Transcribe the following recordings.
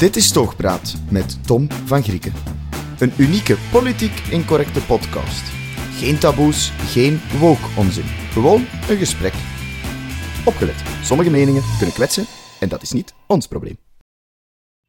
Dit is Toogpraat met Tom van Grieken. Een unieke politiek incorrecte podcast. Geen taboes, geen woke-onzin. Gewoon een gesprek. Opgelet, sommige meningen kunnen kwetsen en dat is niet ons probleem.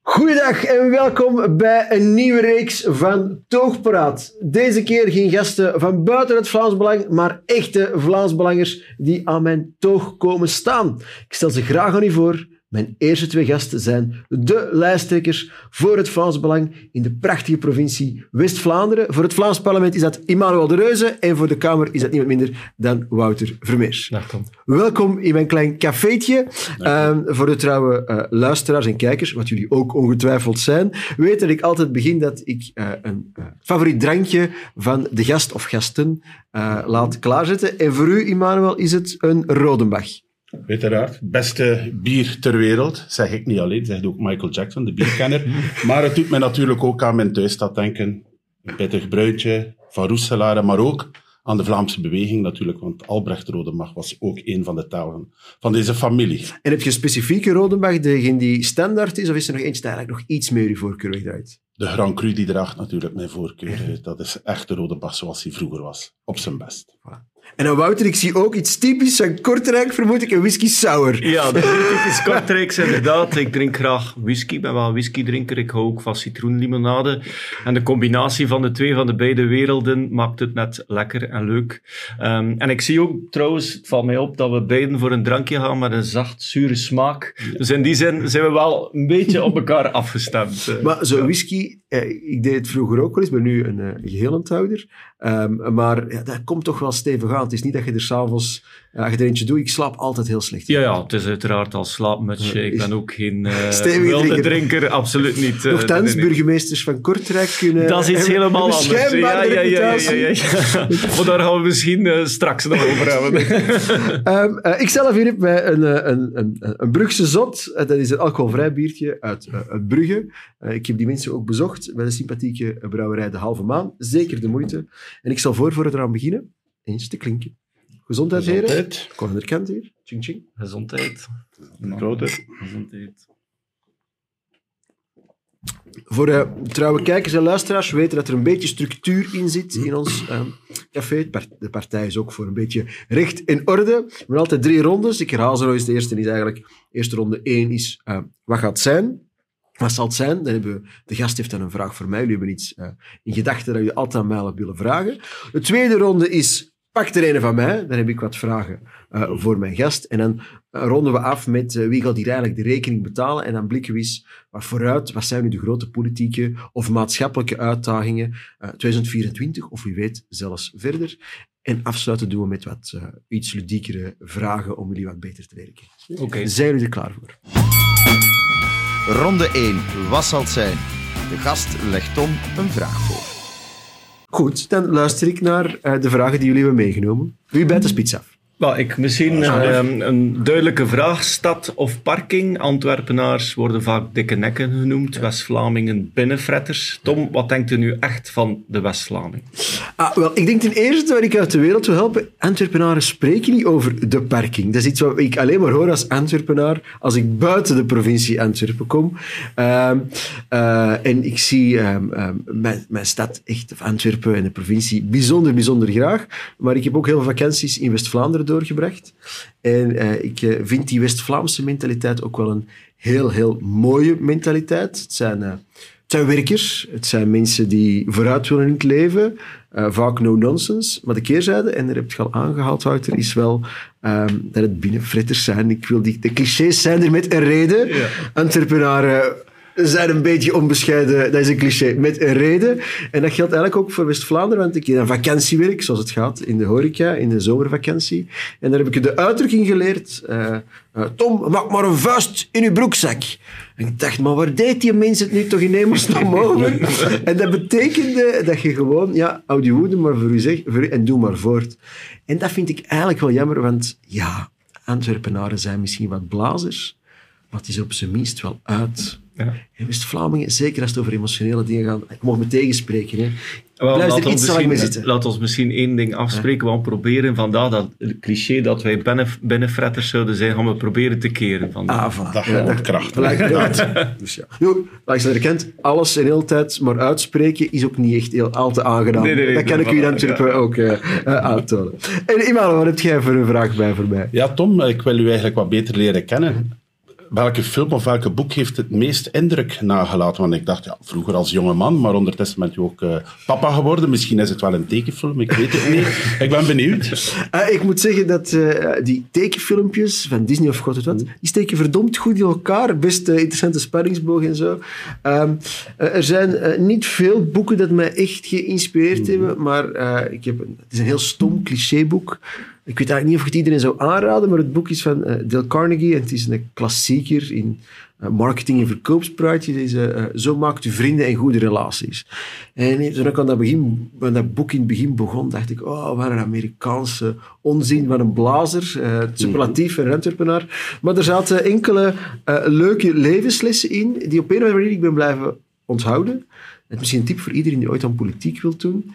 Goedendag en welkom bij een nieuwe reeks van Toogpraat. Deze keer geen gasten van buiten het Vlaams Belang, maar echte Vlaamsbelangers die aan mijn toog komen staan. Ik stel ze graag aan u voor. Mijn eerste twee gasten zijn de lijsttrekkers voor het Vlaams Belang in de prachtige provincie West-Vlaanderen. Voor het Vlaams parlement is dat Emmanuel de Reuze en voor de Kamer is dat niemand minder dan Wouter Vermeers. Tom. Welkom in mijn klein cafeetje. Ehm, voor de trouwe eh, luisteraars en kijkers, wat jullie ook ongetwijfeld zijn, weten dat ik altijd begin dat ik eh, een eh, favoriet drankje van de gast of gasten laat klaarzetten. En voor u, Emmanuel, is het een Rodenbach. Uiteraard. Beste bier ter wereld, zeg ik niet alleen, zegt ook Michael Jackson, de bierkenner. maar het doet mij natuurlijk ook aan mijn thuisstad denken. Een pittig bruidje van Roeselare, maar ook aan de Vlaamse beweging natuurlijk, want Albrecht Rodemach was ook een van de talen van deze familie. En heb je specifieke Rodenbach, degene die standaard is, of is er nog eentje die eigenlijk nog iets meer je voorkeur wegdraait? De Grand Cru die draagt natuurlijk mijn voorkeur. Dat is echt de Rodebach zoals hij vroeger was, op zijn best. En dan Wouter, ik zie ook iets typisch van Kortrijk, vermoed ik, een whisky sour. Ja, dat is typisch Kortrijks inderdaad. Ik drink graag whisky, ben wel een whisky-drinker. Ik hou ook van citroenlimonade. En de combinatie van de twee, van de beide werelden, maakt het net lekker en leuk. Ehm, en ik zie ook trouwens, het valt mij op, dat we beiden voor een drankje gaan met een zacht, zure smaak. Dus in die zin zijn we wel een beetje op elkaar afgestemd. eh. Maar zo'n whisky, eh, ik deed het vroeger ook wel eens, ben nu een uh, gehelenthouder. Um, maar ja, dat komt toch wel stevig aan. Het is niet dat je er s'avonds, als je er eentje doet, ik slaap altijd heel slecht. Ja, ja, het is uiteraard al slaapmutsje. Ik ben ook geen uh, wilde drinker. absoluut niet. uh, Nochtans, nee, nee. burgemeesters van Kortrijk kunnen... Dat is iets hebben- helemaal anders. Ja, ja, ja, ja. Maar daar gaan we misschien uh, straks nog over hebben. Um, uh, ik zelf hier heb bij een, een, een, een Brugse zot. Dat is een alcoholvrij biertje uit, uit Brugge. Ik heb die mensen ook bezocht bij de sympathieke brouwerij De Halve Maan. Zeker de moeite. En ik stel voor, voor we eraan beginnen, eens te klinken. Gezondheid, heren. Gezondheid. De kant hier. Ching, ching. Gezondheid. Groter. Gezondheid. Voor uh, trouwe kijkers en luisteraars, we weten dat er een beetje structuur in zit in ons uh, café. De partij is ook voor een beetje recht in orde. We hebben altijd drie rondes. Ik herhaal ze nog eens. De eerste is eigenlijk... Eerste ronde 1 is, uh, wat gaat het zijn? Wat zal het zijn? Dan hebben we, de gast heeft dan een vraag voor mij. Jullie hebben iets uh, in gedachten dat jullie altijd aan mij willen vragen. De tweede ronde is, pak er een van mij. Dan heb ik wat vragen uh, voor mijn gast. En dan ronden we af met uh, wie gaat hier eigenlijk de rekening betalen. En dan blikken we eens wat vooruit. Wat zijn nu de grote politieke of maatschappelijke uitdagingen 2024? Of wie weet zelfs verder. En afsluiten doen we met wat iets ludiekere vragen om jullie wat beter te leren kennen. Okay. Zijn jullie er klaar voor? Ronde 1. Wat zal het zijn? De gast legt Tom een vraag voor. Goed, dan luister ik naar uh, de vragen die jullie hebben meegenomen. Wie bijt de spits af? Well, ik misschien uh, een duidelijke vraag. Stad of parking? Antwerpenaars worden vaak dikke nekken genoemd. Ja. West-Vlamingen binnenfretters. Tom, wat denkt u nu echt van de West-Vlaming? Ah, wel, ik denk ten eerste waar ik uit de wereld wil helpen. Antwerpenaren spreken niet over de parking. Dat is iets wat ik alleen maar hoor als Antwerpenaar als ik buiten de provincie Antwerpen kom. Uh, uh, en ik zie um, mijn, mijn stad, echt, of Antwerpen en de provincie, bijzonder, bijzonder graag. Maar ik heb ook heel veel vakanties in West-Vlaanderen doorgebracht. En uh, ik uh, vind die West-Vlaamse mentaliteit ook wel een heel, heel mooie mentaliteit. Het zijn, uh, het zijn werkers, het zijn mensen die vooruit willen in het leven. vaak no-nonsense. Maar de keerzijde, en daar heb je al aangehaald, Wouter, is wel um, dat het binnenfritters zijn. Ik wil die, de clichés zijn er met een reden. Ja. Zijn een beetje onbescheiden, dat is een cliché, met een reden. En dat geldt eigenlijk ook voor West-Vlaanderen, want ik heb een vakantiewerk, zoals het gaat, in de horeca, in de zomervakantie. En daar heb ik de uitdrukking geleerd, uh, uh, Tom, maak maar een vuist in uw broekzak. En ik dacht, maar waar deed die mens het nu toch in hemelsnaam over? en dat betekende dat je gewoon, ja, houd je woede maar voor u zeg, voor u, en doe maar voort. En dat vind ik eigenlijk wel jammer, want ja, Antwerpenaren zijn misschien wat blazers, maar het is op zijn minst wel uit Ja. En West-Vlamingen, zeker als het over emotionele dingen gaat, ik mag me tegenspreken. Hè. Wel, Blijf laat, er ons misschien, zitten. laat ons misschien één ding afspreken. We gaan proberen vandaag dat cliché dat wij binnen, binnenfretters zouden zijn, gaan we proberen te keren. Vandaag. Ah, voilà. Dat Ja. Dus ja. Nu, langs de andere kant, alles in heel tijd maar uitspreken is ook niet echt heel al te aangenaam. Nee, nee, nee, dat kan nee, ik u voilà, Antwerpen ook eh, eh, aantonen. En wat heb jij voor een vraag bij voor mij? Ja, Tom, ik wil u eigenlijk wat beter leren kennen. Welke film of welke boek heeft het meest indruk nagelaten? Want ik dacht, ja, vroeger als jonge man, maar ondertussen bent u ook eh, papa geworden. Misschien is het wel een tekenfilm, ik weet het niet. Ik ben benieuwd. Eh, ik moet zeggen dat eh, die tekenfilmpjes van Disney of god weet wat, die steken verdomd goed in elkaar. Best interessante spanningsboog en zo. Ehm, eh, er zijn niet veel boeken dat mij echt geïnspireerd hebben, maar ik heb een, het is een heel stom clichéboek. Ik weet eigenlijk niet of ik het iedereen zou aanraden, maar het boek is van eh, Dale Carnegie en het is een klassieker in eh, marketing- en verkoopspraatjes. Het is, eh, zo maakt u vrienden en goede relaties. En toen ik aan dat, begin, aan dat boek in het begin begon, dacht ik, oh, wat een Amerikaanse onzin van een blazer. het superlatief van een Antwerpenaar. Maar er zaten enkele leuke levenslessen in, die op een of andere manier ik ben blijven onthouden. Het is misschien een tip voor iedereen die ooit aan politiek wil doen.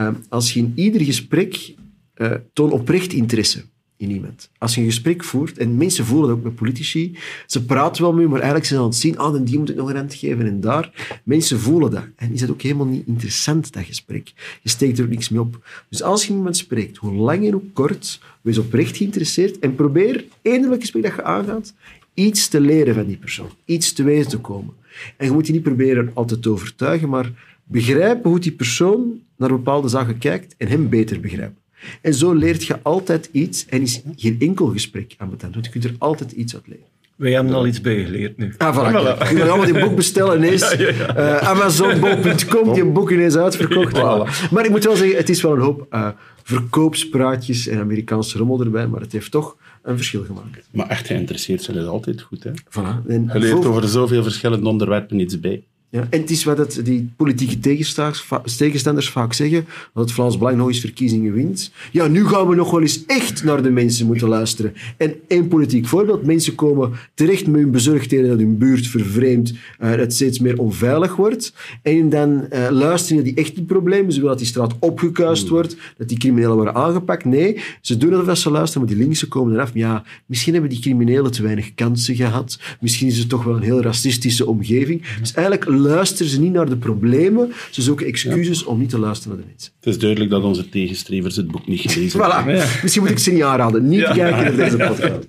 Eh, als je in ieder gesprek eh, toon oprecht interesse in iemand. Als je een gesprek voert, en mensen voelen dat ook met politici, ze praten wel mee, maar eigenlijk zijn ze aan het zien, ah, en die moet ik nog een rent geven en daar. Mensen voelen dat. En is dat ook helemaal niet interessant, dat gesprek. Je steekt er ook niks mee op. Dus als je met iemand spreekt, hoe lang en hoe kort, wees oprecht geïnteresseerd en probeer, eender welk gesprek dat je aangaat, iets te leren van die persoon. Iets te weten te komen. En je moet die niet proberen altijd te overtuigen, maar begrijpen hoe die persoon naar bepaalde zaken kijkt en hem beter begrijpen. En zo leert je altijd iets en is geen enkel gesprek aan betand, want je kunt er altijd iets uit leren. Wij hebben al iets bijgeleerd nu. Ah, voilà. kijk. Je moet allemaal die boek bestellen ineens. eh, Amazon.com, die boek ineens uitverkocht. Voilà. Maar ik moet wel zeggen, het is wel een hoop eh, verkoopspraatjes en Amerikaanse rommel erbij, maar het heeft toch een verschil gemaakt. Maar echt geïnteresseerd zijn is altijd goed. Hè? Voilà. En Je leert over zoveel verschillende onderwerpen iets bij. Ja, en het is wat het, die politieke tegenstanders, va- tegenstanders vaak zeggen, dat het Vlaams Belang nog eens verkiezingen wint. Ja, nu gaan we nog wel eens echt naar de mensen moeten luisteren. En één politiek voorbeeld, mensen komen terecht met hun bezorgdheden dat hun buurt vervreemdt, eh, dat het steeds meer onveilig wordt. En dan eh, luisteren naar die echte problemen, ze willen dat die straat opgekuist wordt, dat die criminelen worden aangepakt. Nee, ze doen alsof ze luisteren, maar die linkse komen eraf. Ja, misschien hebben die criminelen te weinig kansen gehad. Misschien is het toch wel een heel racistische omgeving. Dus eigenlijk luisteren ze niet naar de problemen. Ze zoeken excuses om niet te luisteren naar de mensen. Het is duidelijk dat onze tegenstrevers het boek niet gelezen hebben. Voilà. Misschien moet ik ze niet aanraden. Niet kijken naar deze podcast.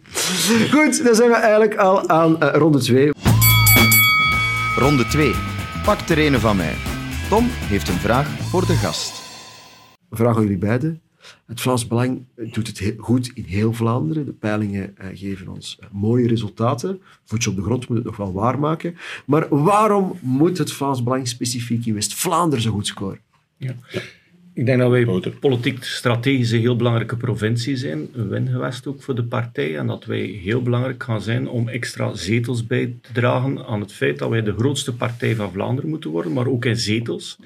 Goed, dan zijn we eigenlijk al aan eh, ronde 2. Ronde 2. Pak er een van mij. Tom heeft een vraag voor de gast. Vraag aan jullie beiden. Het Vlaams Belang doet het goed in heel Vlaanderen. De peilingen eh, geven ons eh, mooie resultaten. Voetje op de grond moet het nog wel waarmaken. Maar waarom moet het Vlaams Belang specifiek in West-Vlaanderen zo goed scoren? Ik denk dat wij Wouter. politiek strategisch een heel belangrijke provincie zijn, een win geweest ook voor de partij, en dat wij heel belangrijk gaan zijn om extra zetels bij te dragen aan het feit dat wij de grootste partij van Vlaanderen moeten worden, maar ook in zetels.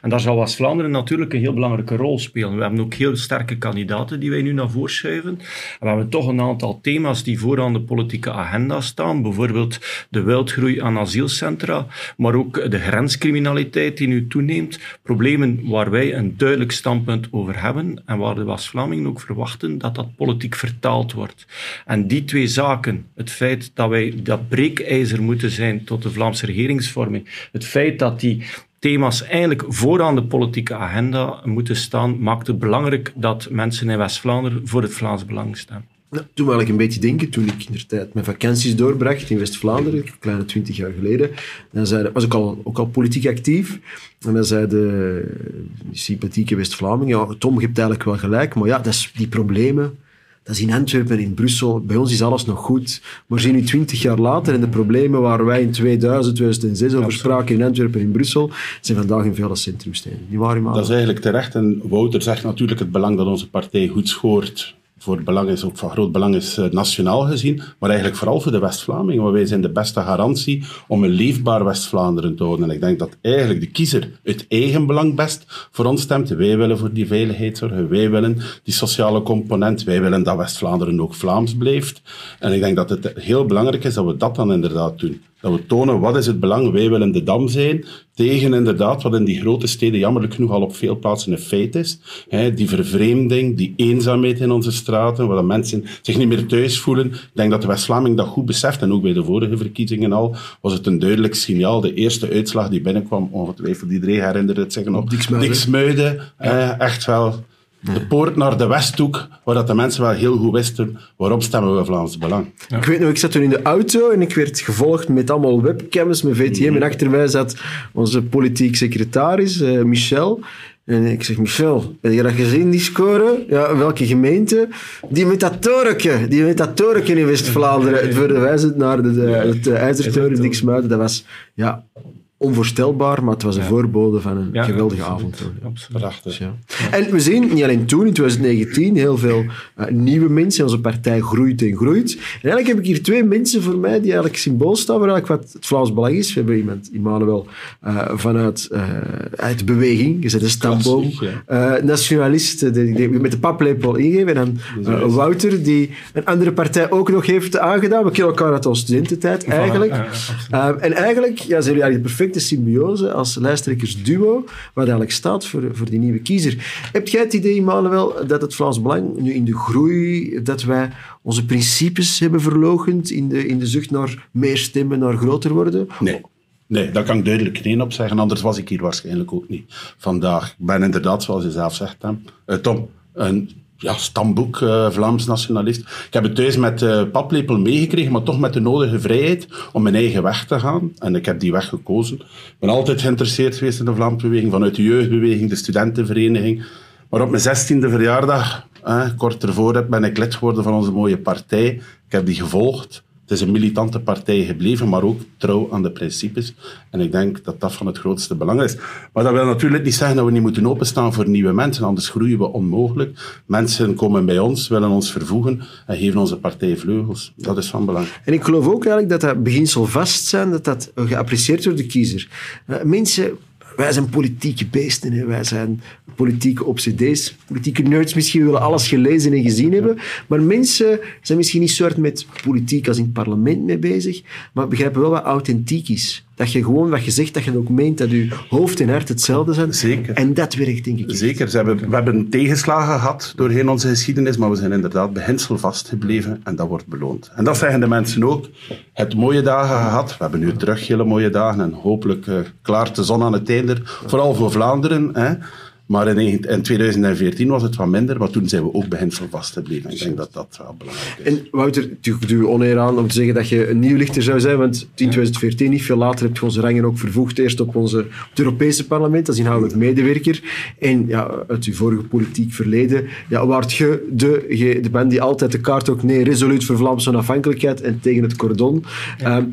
En daar zal West-Vlaanderen natuurlijk een heel belangrijke rol spelen. We hebben ook heel sterke kandidaten die wij nu naar voren schuiven. En we hebben toch een aantal thema's die vooraan de politieke agenda staan, bijvoorbeeld de wildgroei aan asielcentra, maar ook de grenscriminaliteit die nu toeneemt, problemen waar wij een duidelijk standpunt over hebben en waar de West-Vlamingen ook verwachten dat dat politiek vertaald wordt. En die twee zaken, het feit dat wij dat breekijzer moeten zijn tot de Vlaamse regeringsvorming, het feit dat die thema's eigenlijk vooraan de politieke agenda moeten staan, maakt het belangrijk dat mensen in West-Vlaanderen voor het Vlaams Belang staan. Nou, toen ik een beetje denken, toen ik in de tijd mijn vakanties doorbracht in West-Vlaanderen, een kleine twintig jaar geleden, dan zei de- was ik al, ook al politiek actief. En dan zei de die sympathieke West-Vlaming, ja, Tom, je hebt eigenlijk wel gelijk, maar ja, dat is die problemen, dat is in Antwerpen en in Brussel. Bij ons is alles nog goed. Maar zie nu twintig jaar later en de problemen waar wij in 2000, 2006 over spraken in Antwerpen en in Brussel, zijn vandaag in vele centrumsteden. Waar, Imano? Dat is eigenlijk terecht. En Wouter zegt natuurlijk het belang dat onze partij goed scoort. Voor belang is ook van groot belang is eh, nationaal gezien, maar eigenlijk vooral voor de West-Vlamingen. Want wij zijn de beste garantie om een leefbaar West-Vlaanderen te houden. En ik denk dat eigenlijk de kiezer het eigen belang best voor ons stemt. Wij willen voor die veiligheid zorgen, wij willen die sociale component, wij willen dat West-Vlaanderen ook Vlaams blijft. En ik denk dat het heel belangrijk is dat we dat dan inderdaad doen. Dat we tonen wat is het belang. Wij willen de dam zijn tegen inderdaad wat in die grote steden jammerlijk genoeg al op veel plaatsen een feit is. Hè, die vervreemding, die eenzaamheid in onze straten, waar mensen zich niet meer thuis voelen. Ik denk dat de West-Vlaming dat goed beseft. En ook bij de vorige verkiezingen al was het een duidelijk signaal. De eerste uitslag die binnenkwam, ongetwijfeld iedereen herinnert het zich nog. Diksmuide. Diksmuide, eh, echt wel de poort naar de Westhoek, waar dat de mensen wel heel goed wisten waarom stemmen we Vlaams Belang. Ik weet nog, ik zat toen in de auto en ik werd gevolgd met allemaal webcams, met VTM. En achter mij zat onze politiek secretaris, eh, Michel. En ik zeg, Michel, heb je dat gezien, die score? Ja, welke gemeente? Die met dat torentje, die met dat in West-Vlaanderen. Het verwijzend naar de, de, het uh, IJzertoren. Dat was, ja, onvoorstelbaar, maar het was een voorbode van een Ja, geweldige absoluut. avond. hoor. Absoluut. Prachtig. Ja. En we zien niet alleen toen, in 2019, heel veel eh, nieuwe mensen. Onze partij groeit en groeit. En eigenlijk heb ik hier twee mensen voor mij die eigenlijk symbool staan voor eigenlijk wat het Vlaams Belang is. We hebben iemand, Immanuel, eh, vanuit eh, uit de beweging. Je zet een stamboom. Eh, nationalist, die, die met de paplepel ingeven. En dan Wouter, die een andere partij ook nog heeft aangedaan. We kennen elkaar uit onze studententijd, eigenlijk. Ehm, en eigenlijk ja, zijn jullie eigenlijk de perfecte symbiose als lijsttrekkersduo, wat eigenlijk staat voor, voor die nieuwe kiezer. Heb jij het idee, Manuel, dat het Vlaams Belang nu in de groei, dat wij onze principes hebben verlogend in de, in de zucht naar meer stemmen, naar groter worden? Nee. Nee, daar kan ik duidelijk nee op zeggen. Anders was ik hier waarschijnlijk ook niet vandaag. Ik ben inderdaad, zoals je zelf zegt, Tom, eh, Tom een ja, stamboek eh, Vlaams nationalist. Ik heb het thuis met eh, paplepel meegekregen, maar toch met de nodige vrijheid om mijn eigen weg te gaan. En ik heb die weg gekozen. Ik ben altijd geïnteresseerd geweest in de Vlaamse beweging, vanuit de jeugdbeweging, de studentenvereniging. Maar op mijn zestiende verjaardag, eh, kort ervoor, ben ik lid geworden van onze mooie partij. Ik heb die gevolgd. Het is een militante partij gebleven, maar ook trouw aan de principes. En ik denk dat dat van het grootste belang is. Maar dat wil natuurlijk niet zeggen dat we niet moeten openstaan voor nieuwe mensen, anders groeien we onmogelijk. Mensen komen bij ons, willen ons vervoegen en geven onze partij vleugels. Dat is van belang. En ik geloof ook eigenlijk dat dat beginsel vast zijn, dat dat geapprecieerd wordt door de kiezer. Eh, mensen, wij zijn politieke beesten, hè. wij zijn politieke obsedees, politieke nerds misschien willen alles gelezen en gezien hebben, maar mensen zijn misschien niet hard met politiek als in het parlement mee bezig, maar begrijpen wel wat authentiek is. Dat je gewoon wat je zegt, dat je ook meent dat je hoofd en hart hetzelfde zijn. Zeker. En dat werkt, denk ik. Zeker, ze hebben, we hebben tegenslagen gehad doorheen onze geschiedenis, maar we zijn inderdaad beginsel vastgebleven en dat wordt beloond. En dat zeggen de mensen ook. Het mooie dagen gehad, we hebben nu terug hele mooie dagen en hopelijk eh, klaart de zon aan het einde, vooral voor Vlaanderen. Hè. Maar in, negen- in 2014 was het wat minder, maar toen zijn we ook beginsel vastgebleven. Ik denk dat dat wel belangrijk is. En Wouter, ik doe je oneer aan om te zeggen dat je een nieuw lichter zou zijn, want in 2014, niet veel later, heb je onze rangen ook vervoegd. Eerst op, onze, op het Europese parlement als inhoudelijk medewerker. En ja, uit je vorige politiek verleden, ja, waart je de, ge- de man die altijd de kaart ook nee, resoluut voor Vlaamse onafhankelijkheid en tegen het cordon. Ehm,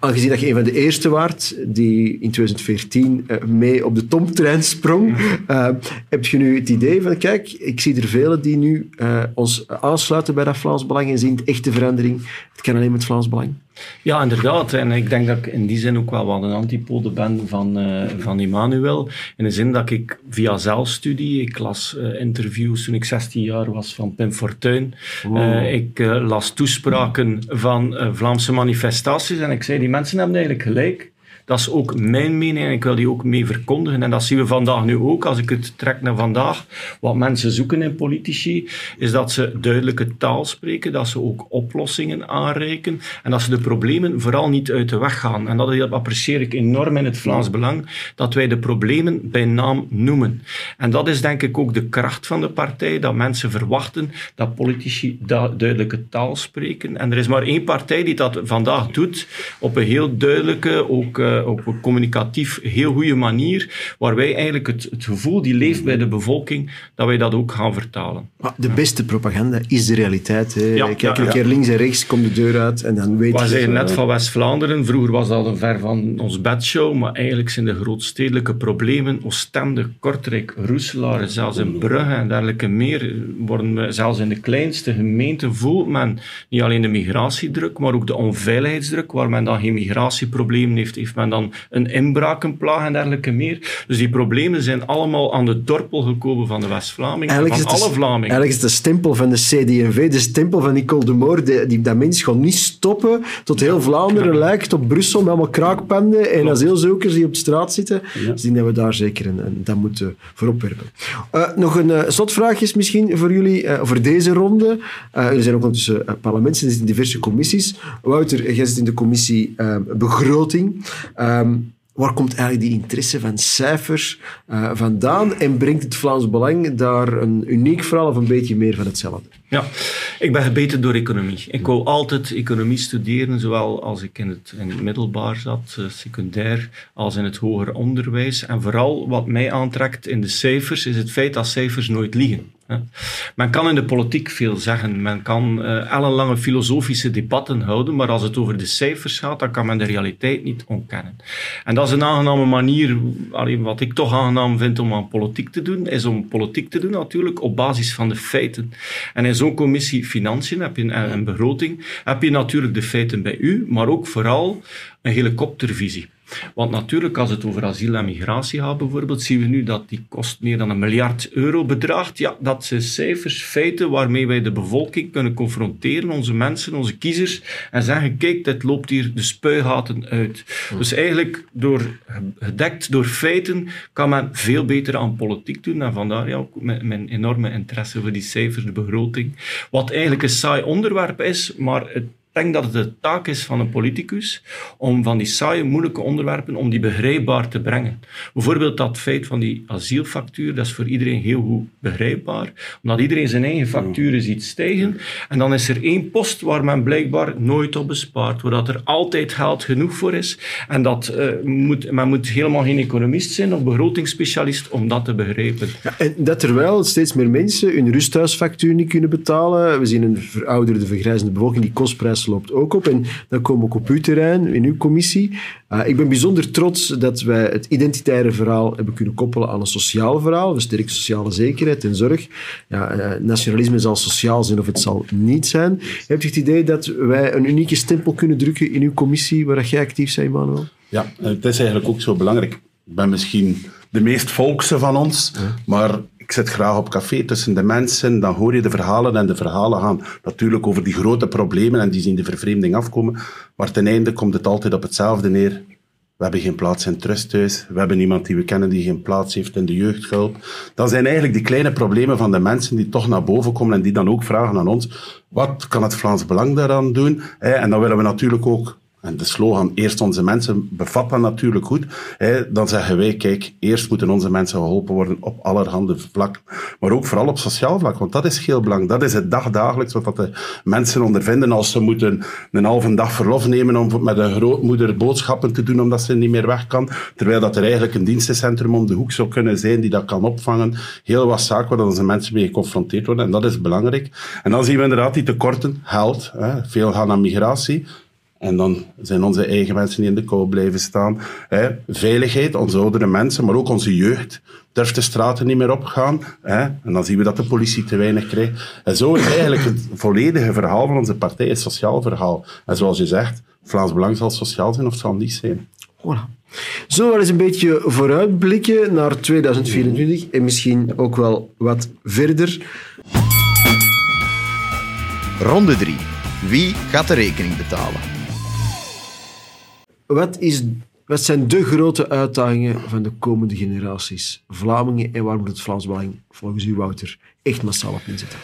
Aangezien dat je een van de eerste waart die in 2014 eh, mee op de Tom-trein sprong, eh, heb je nu het idee van, kijk, ik zie er velen die nu eh, ons aansluiten bij dat Vlaams Belang en zien de echte verandering. Het kan alleen met Vlaams Belang. Ja, inderdaad. En ik denk dat ik in die zin ook wel wat een antipode ben van, eh van Emmanuel. In de zin dat ik via zelfstudie, ik las eh, interviews toen ik 16 jaar was van Pim Fortuyn. Eh, ik las toespraken van Vlaamse manifestaties en ik zei, die mensen hebben eigenlijk gelijk. Dat is ook mijn mening en ik wil die ook mee verkondigen. En dat zien we vandaag nu ook. Als ik het trek naar vandaag, wat mensen zoeken in politici, is dat ze duidelijke taal spreken, dat ze ook oplossingen aanreiken en dat ze de problemen vooral niet uit de weg gaan. En dat apprecieer ik enorm in het Vlaams Belang, dat wij de problemen bij naam noemen. En dat is denk ik ook de kracht van de partij, dat mensen verwachten dat politici duidelijke taal spreken. En er is maar één partij die dat vandaag doet, op een heel duidelijke, ook eh, op een communicatief heel goede manier, waar wij eigenlijk het, het gevoel die leeft bij de bevolking, dat wij dat ook gaan vertalen. Maar de beste propaganda is de realiteit. Hè. Ja, Kijk ja, een keer links en rechts, kom de deur uit en dan weet We je... zeggen eh, net van West-Vlaanderen. Vroeger was dat een ver van ons bedshow, maar eigenlijk zijn de grootstedelijke problemen, Oostende, Kortrijk, Roeselaar, zelfs in Brugge en dergelijke meer, worden we, zelfs in de kleinste gemeenten voelt men niet alleen de migratiedruk, maar ook de onveiligheidsdruk. Waar men dan geen migratieproblemen heeft, heeft men men dan een inbrakenplaag en dergelijke meer. Dus die problemen zijn allemaal aan de dorpel gekomen van de West-Vlamingen, van alle Vlamingen. Eigenlijk is de stempel van de CD&V, de stempel van Nicole de Moor, die, die, dat mens gaat niet stoppen tot heel Vlaanderen lijkt op Brussel met allemaal kraakpanden en asielzoekers die op de straat zitten. Ja. Dus ik dat we daar zeker een, een, dat moeten voor opwerpen. Uh, nog een uh, slotvraagje misschien voor jullie, uh, voor deze ronde. er zijn ook ondertussen uh, parlementsleden in diverse commissies. Wouter, jij zit in de commissie begroting. Um, waar komt eigenlijk die interesse van cijfers uh, vandaan en brengt het Vlaams Belang daar een uniek verhaal of een beetje meer van hetzelfde? Ja, ik ben gebeten door economie. Ik wou altijd economie studeren, zowel als ik in het, middelbaar zat, uh, secundair, als in het hoger onderwijs. En vooral wat mij aantrekt in de cijfers, is het feit dat cijfers nooit liegen. Men kan in de politiek veel zeggen, men kan uh, ellenlange filosofische debatten houden, maar als het over de cijfers gaat, dan kan men de realiteit niet ontkennen. En dat is een aangename manier, allee, wat ik toch aangenaam vind om aan politiek te doen, is om politiek te doen natuurlijk op basis van de feiten. En in zo'n commissie Financiën heb je, en begroting heb je natuurlijk de feiten bij u, maar ook vooral een helikoptervisie. Want natuurlijk, als het over asiel en migratie gaat bijvoorbeeld, zien we nu dat die kost meer dan een miljard euro bedraagt. Ja, dat zijn cijfers, feiten waarmee wij de bevolking kunnen confronteren, onze mensen, onze kiezers, en zeggen, kijk, dit loopt hier de spuigaten uit. Dus eigenlijk, door, gedekt door feiten, kan men veel beter aan politiek doen. En vandaar ja, ook mijn enorme interesse voor die cijfers, de begroting. Wat eigenlijk een saai onderwerp is, maar het denk dat het de taak is van een politicus om van die saaie, moeilijke onderwerpen, om die begrijpbaar te brengen. Bijvoorbeeld dat feit van die asielfactuur, dat is voor iedereen heel goed begrijpbaar, omdat iedereen zijn eigen facturen ziet stijgen. En dan is er één post waar men blijkbaar nooit op bespaart, waar er altijd geld genoeg voor is. En dat, uh, moet, men moet helemaal geen economist zijn of begrotingsspecialist om dat te begrijpen. En dat terwijl steeds meer mensen hun rusthuisfactuur niet kunnen betalen. We zien een verouderde, vergrijzende bevolking die kostprijs loopt ook op. En dan komen we ook op uw terrein, in uw commissie. Uh, ik ben bijzonder trots dat wij het identitaire verhaal hebben kunnen koppelen aan een sociaal verhaal. We sterke sociale zekerheid en zorg. Ja, uh, nationalisme zal sociaal zijn of het zal niet zijn. Hebt u het idee dat wij een unieke stempel kunnen drukken in uw commissie waar jij actief bent, Manuel? Ja, het is eigenlijk ook zo belangrijk. Ik ben misschien de meest volkse van ons, maar ik zit graag op café tussen de mensen, dan hoor je de verhalen en de verhalen gaan natuurlijk over die grote problemen en die zien de vervreemding afkomen. Maar ten einde komt het altijd op hetzelfde neer. We hebben geen plaats in trusthuis. We hebben iemand die we kennen die geen plaats heeft in de jeugdhulp. Dat zijn eigenlijk die kleine problemen van de mensen die toch naar boven komen en die dan ook vragen aan ons, wat kan het Vlaams Belang daaraan doen? En dan willen we natuurlijk ook en de slogan Eerst onze mensen bevat dat natuurlijk goed. Hè, dan zeggen wij, kijk, eerst moeten onze mensen geholpen worden op allerhande vlakken. Maar ook vooral op sociaal vlak, want dat is heel belangrijk. Dat is het dagdagelijks wat de mensen ondervinden als ze moeten een halve dag verlof nemen om met een grootmoeder boodschappen te doen omdat ze niet meer weg kan. Terwijl dat er eigenlijk een dienstencentrum om de hoek zou kunnen zijn die dat kan opvangen. Heel wat zaken waar onze mensen mee geconfronteerd worden en dat is belangrijk. En dan zien we inderdaad die tekorten, geld. Veel gaan naar migratie. En dan zijn onze eigen mensen die in de kou blijven staan. Hè. Veiligheid, onze oudere mensen, maar ook onze jeugd durft de straten niet meer opgaan. Hè. En dan zien we dat de politie te weinig krijgt. En zo is eigenlijk het volledige verhaal van onze partij een sociaal verhaal. En zoals je zegt, Vlaams Belang zal sociaal zijn of zal niet zijn. Voilà. Zullen we wel eens een beetje vooruitblikken naar 2024 en misschien ook wel wat verder? Ronde 3. Wie gaat de rekening betalen? Wat, is, wat zijn de grote uitdagingen van de komende generaties? Vlamingen en waar moet het Vlaams Belang volgens u, Wouter, echt massaal op inzetten?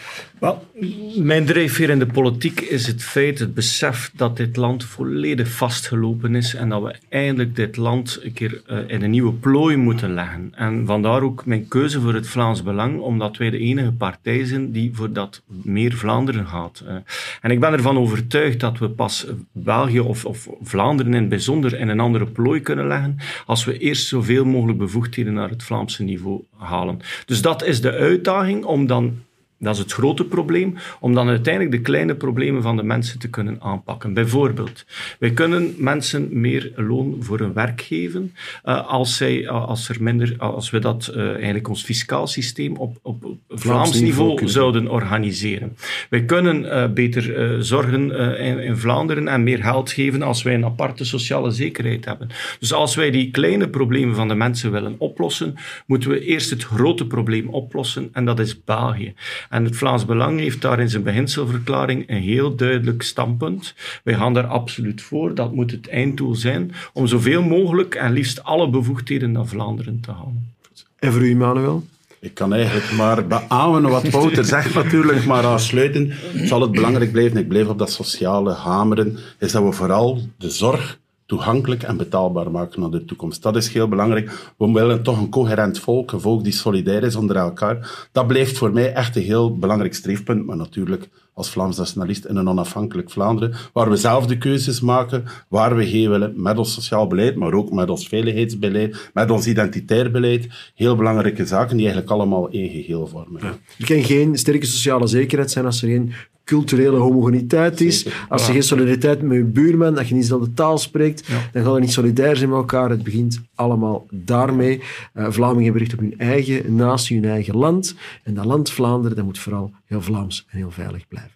Mijn drijfveer in de politiek is het feit, het besef dat dit land volledig vastgelopen is en dat we eindelijk dit land een keer uh, in een nieuwe plooi moeten leggen. En vandaar ook mijn keuze voor het Vlaams Belang, omdat wij de enige partij zijn die voor dat meer Vlaanderen gaat. Uh, en ik ben ervan overtuigd dat we pas België of, of Vlaanderen in het bijzonder in een andere plooi kunnen leggen als we eerst zoveel mogelijk bevoegdheden naar het Vlaamse niveau halen. Dus dat is de uitdaging om hvordan Dat is het grote probleem, om dan uiteindelijk de kleine problemen van de mensen te kunnen aanpakken. Bijvoorbeeld, wij kunnen mensen meer loon voor hun werk geven uh, als, zij, als, er minder, als we dat uh, eigenlijk ons fiscaal systeem op, op, Vlaams niveau, zouden organiseren. Wij kunnen beter zorgen in, in, Vlaanderen en meer geld geven als wij een aparte sociale zekerheid hebben. Dus als wij die kleine problemen van de mensen willen oplossen, moeten we eerst het grote probleem oplossen en dat is België. En het Vlaams Belang heeft daar in zijn beginselverklaring een heel duidelijk standpunt. Wij gaan daar absoluut voor. Dat moet het einddoel zijn om zoveel mogelijk en liefst alle bevoegdheden naar Vlaanderen te halen. En voor u, Manuel? Ik kan eigenlijk maar beamen wat Wouter zegt natuurlijk, maar aansluiten zal het belangrijk blijven. Ik blijf op dat sociale hameren, is dat we vooral de zorg toegankelijk en betaalbaar maken naar de toekomst. Dat is heel belangrijk. We willen toch een coherent volk, een volk die solidair is onder elkaar. Dat blijft voor mij echt een heel belangrijk streefpunt, maar natuurlijk als Vlaams nationalist in een onafhankelijk Vlaanderen, waar we zelf de keuzes maken, waar we heen willen, met ons sociaal beleid, maar ook met ons veiligheidsbeleid, met ons identitair beleid. Heel belangrijke zaken die eigenlijk allemaal één geheel vormen. Ja. Er kan geen sterke sociale zekerheid zijn als er geen culturele homogeniteit is. Als je geen solidariteit met je buurman, dat je niet dezelfde taal spreekt, dan gaan we niet solidair zijn met elkaar. Het begint allemaal daarmee. Uh, Vlamingen hebben recht op hun eigen natie, hun eigen land. En dat land Vlaanderen, dat moet vooral heel Vlaams en heel veilig blijven.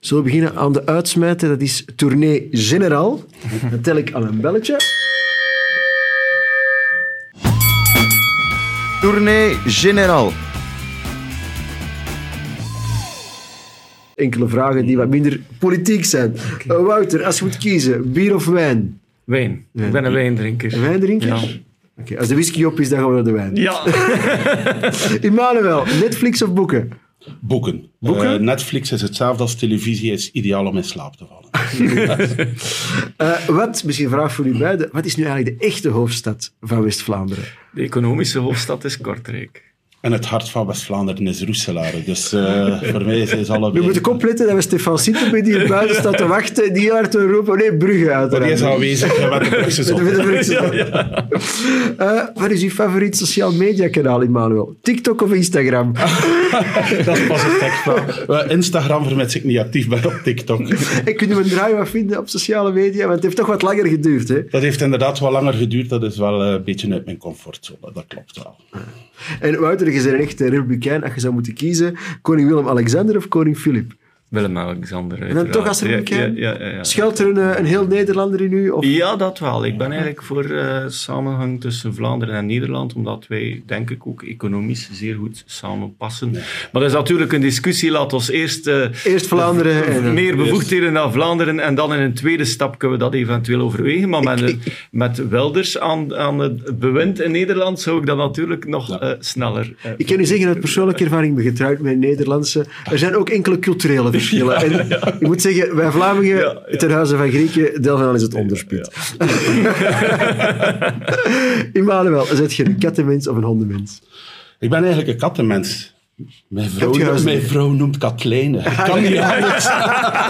Zullen we beginnen aan de uitsmijten? Dat is Tournee Generaal. Dan tel ik aan een belletje. Tournee Generaal. Enkele vragen die wat minder politiek zijn. Okay. Uh, Wouter, als je moet kiezen, bier of wijn? Wijn. Ik ben een wijndrinker. Een wijndrinker? Ja. Okay, als de whisky op is, dan gaan we naar de wijn. Ja. Emmanuel, Netflix of boeken? Boeken. boeken? Uh, Netflix is hetzelfde als televisie, is ideaal om in slaap te vallen. uh, wat, misschien een vraag voor u beiden, wat is nu eigenlijk de echte hoofdstad van West-Vlaanderen? De economische hoofdstad is Kortrijk. En het hart van West-Vlaanderen is Roeselare. Dus uh, voor mij is het allebei... We moeten opletten dat we Stefan Sietenbe die hier buiten staat te wachten, die hard te roepen. Nee, Brugge uiteraard. Die is aanwezig met de Brugse op. Ja, ja. uh, wat is uw favoriet sociaal media kanaal, Emmanuel? TikTok of Instagram? dat is pas een tekstverhaal. Instagram vermits ik niet actief ben op TikTok. ik kunt u een draai wat vinden op sociale media, want het heeft toch wat langer geduurd. Hè? Dat heeft inderdaad wat langer geduurd. Dat is wel een beetje uit mijn comfortzone. Dat klopt wel. En Wouter, bent een echte republikein. Als je zou moeten kiezen, koning Willem-Alexander of koning Filip? Willem-Alexander. En dan toch als republikein? Ja, ja, ja, ja, Schuilt er een, eh, een heel Nederlander in u? Of? Ja, dat wel. Ik ben eigenlijk voor uh, samenhang tussen Vlaanderen en Nederland, omdat wij, denk ik, ook economisch zeer goed samenpassen. Maar dat is natuurlijk een discussie. Laat ons eerst... Uh, eerst Vlaanderen. En, meer bevoegdheden naar Vlaanderen en dan in een tweede stap kunnen we dat eventueel overwegen. Maar met, met Wilders aan, aan het bewind in Nederland zou ik dat natuurlijk nog uh, sneller... ik kan u zeggen, uit persoonlijke ervaring, ben getrouwd met Nederlandse. Er zijn ook enkele culturele verschillen. En ik moet zeggen, wij Vlamingen, ja, ja. ten huize van Grieken, deel van is het onderspit. Ja. Immanuel, zet je een kattenmens of een hondenmens? Ik ben eigenlijk een kattenmens. Mijn vrouw, mijn vrouw noemt Katlijne. Ik kan niet anders.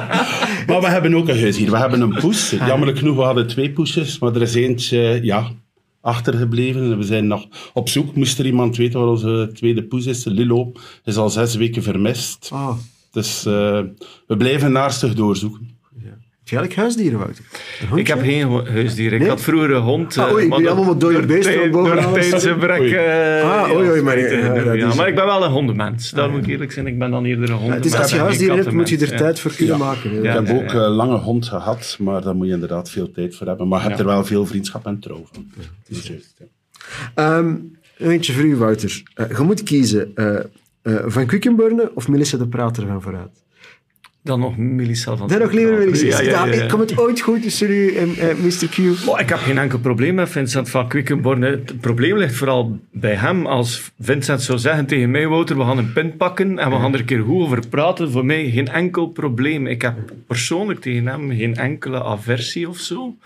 maar we hebben ook een huis hier. We hebben een poes. Jammerlijk genoeg, we hadden twee poesjes. Maar er is eentje, ja, achtergebleven. En we zijn nog op zoek. Moest er iemand weten waar onze tweede poes is? Lilo is al zes weken vermist. Oh. Dus uh, we blijven naarstig doorzoeken. Heb je eigenlijk huisdieren, Wouter? Ik heb geen huisdieren. Ik had vroeger een hond. Ah, oei, ik ben allemaal wat dode beesten boven. Uh, ah, oei, oei, maar, ja, ja, maar ik ben wel een hondenmens. Daar ah, moet ik eerlijk zijn. Ik ben dan eerder een hondenmens. het is als je huisdieren hebt, moet je er tijd voor kunnen maken. ik heb ook een lange hond gehad, maar daar moet je inderdaad veel tijd voor hebben. Maar je hebt er wel veel vriendschap en trouw van. Dat is juist, um, eentje voor u, Wouter. Uh, je moet kiezen uh, uh, van Quickenborne of Melissa de Prater van Vooruit? Dan nog Melissa van Dan nog liever Melissa. Ja, ja, ja, Komt het ooit goed tussen u en uh, Mr. Q? Oh, ik heb geen enkel probleem met Vincent van Quickenborne. Het probleem ligt vooral bij hem. Als Vincent zou zeggen tegen mij, Wouter, we gaan een pin pakken en we gaan er een keer goed over praten. Voor mij geen enkel probleem. Ik heb persoonlijk tegen hem geen enkele aversie of zo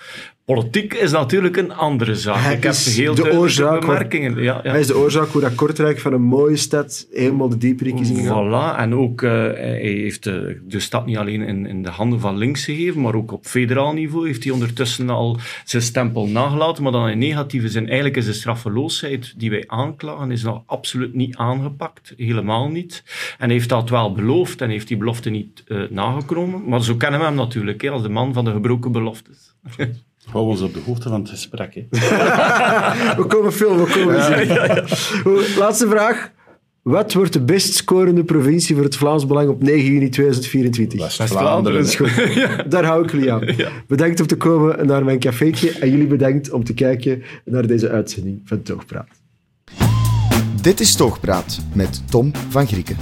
Politiek is natuurlijk een andere zaak. Hij ik heb is heel de waar- bemerkingen. Ja, ja. Hij is de oorzaak hoe dat Kortrijk van een mooie stad helemaal de dieperik is ingegaan. Voilà, en ook, eh, hij heeft de, de stad niet alleen in, in de handen van links gegeven, maar ook op federaal niveau heeft hij ondertussen al zijn stempel nagelaten, maar dan in negatieve zin. Eigenlijk is de straffeloosheid die wij aanklagen, is nog absoluut niet aangepakt, helemaal niet. En hij heeft dat wel beloofd en heeft die belofte niet eh, nagekomen, maar zo kennen we hem natuurlijk, hè, als de man van de gebroken beloftes. Hou ons op de hoogte van het gesprek. Hè. We komen veel, we komen zien. Goed, Laatste vraag. Wat wordt de best scorende provincie voor het Vlaams Belang op 9 juni 2024? West-Vlaanderen. Dat is goed. Daar hou ik jullie aan. Bedankt om te komen naar mijn cafeetje en jullie bedankt om te kijken naar deze uitzending van Toogpraat. Dit is Toogpraat met Tom van Grieken.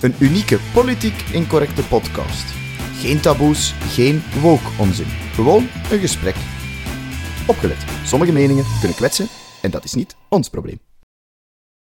Een unieke politiek incorrecte podcast. Geen taboes, geen woke-onzin. Gewoon een gesprek. Opgelet. Sommige meningen kunnen kwetsen en dat is niet ons probleem.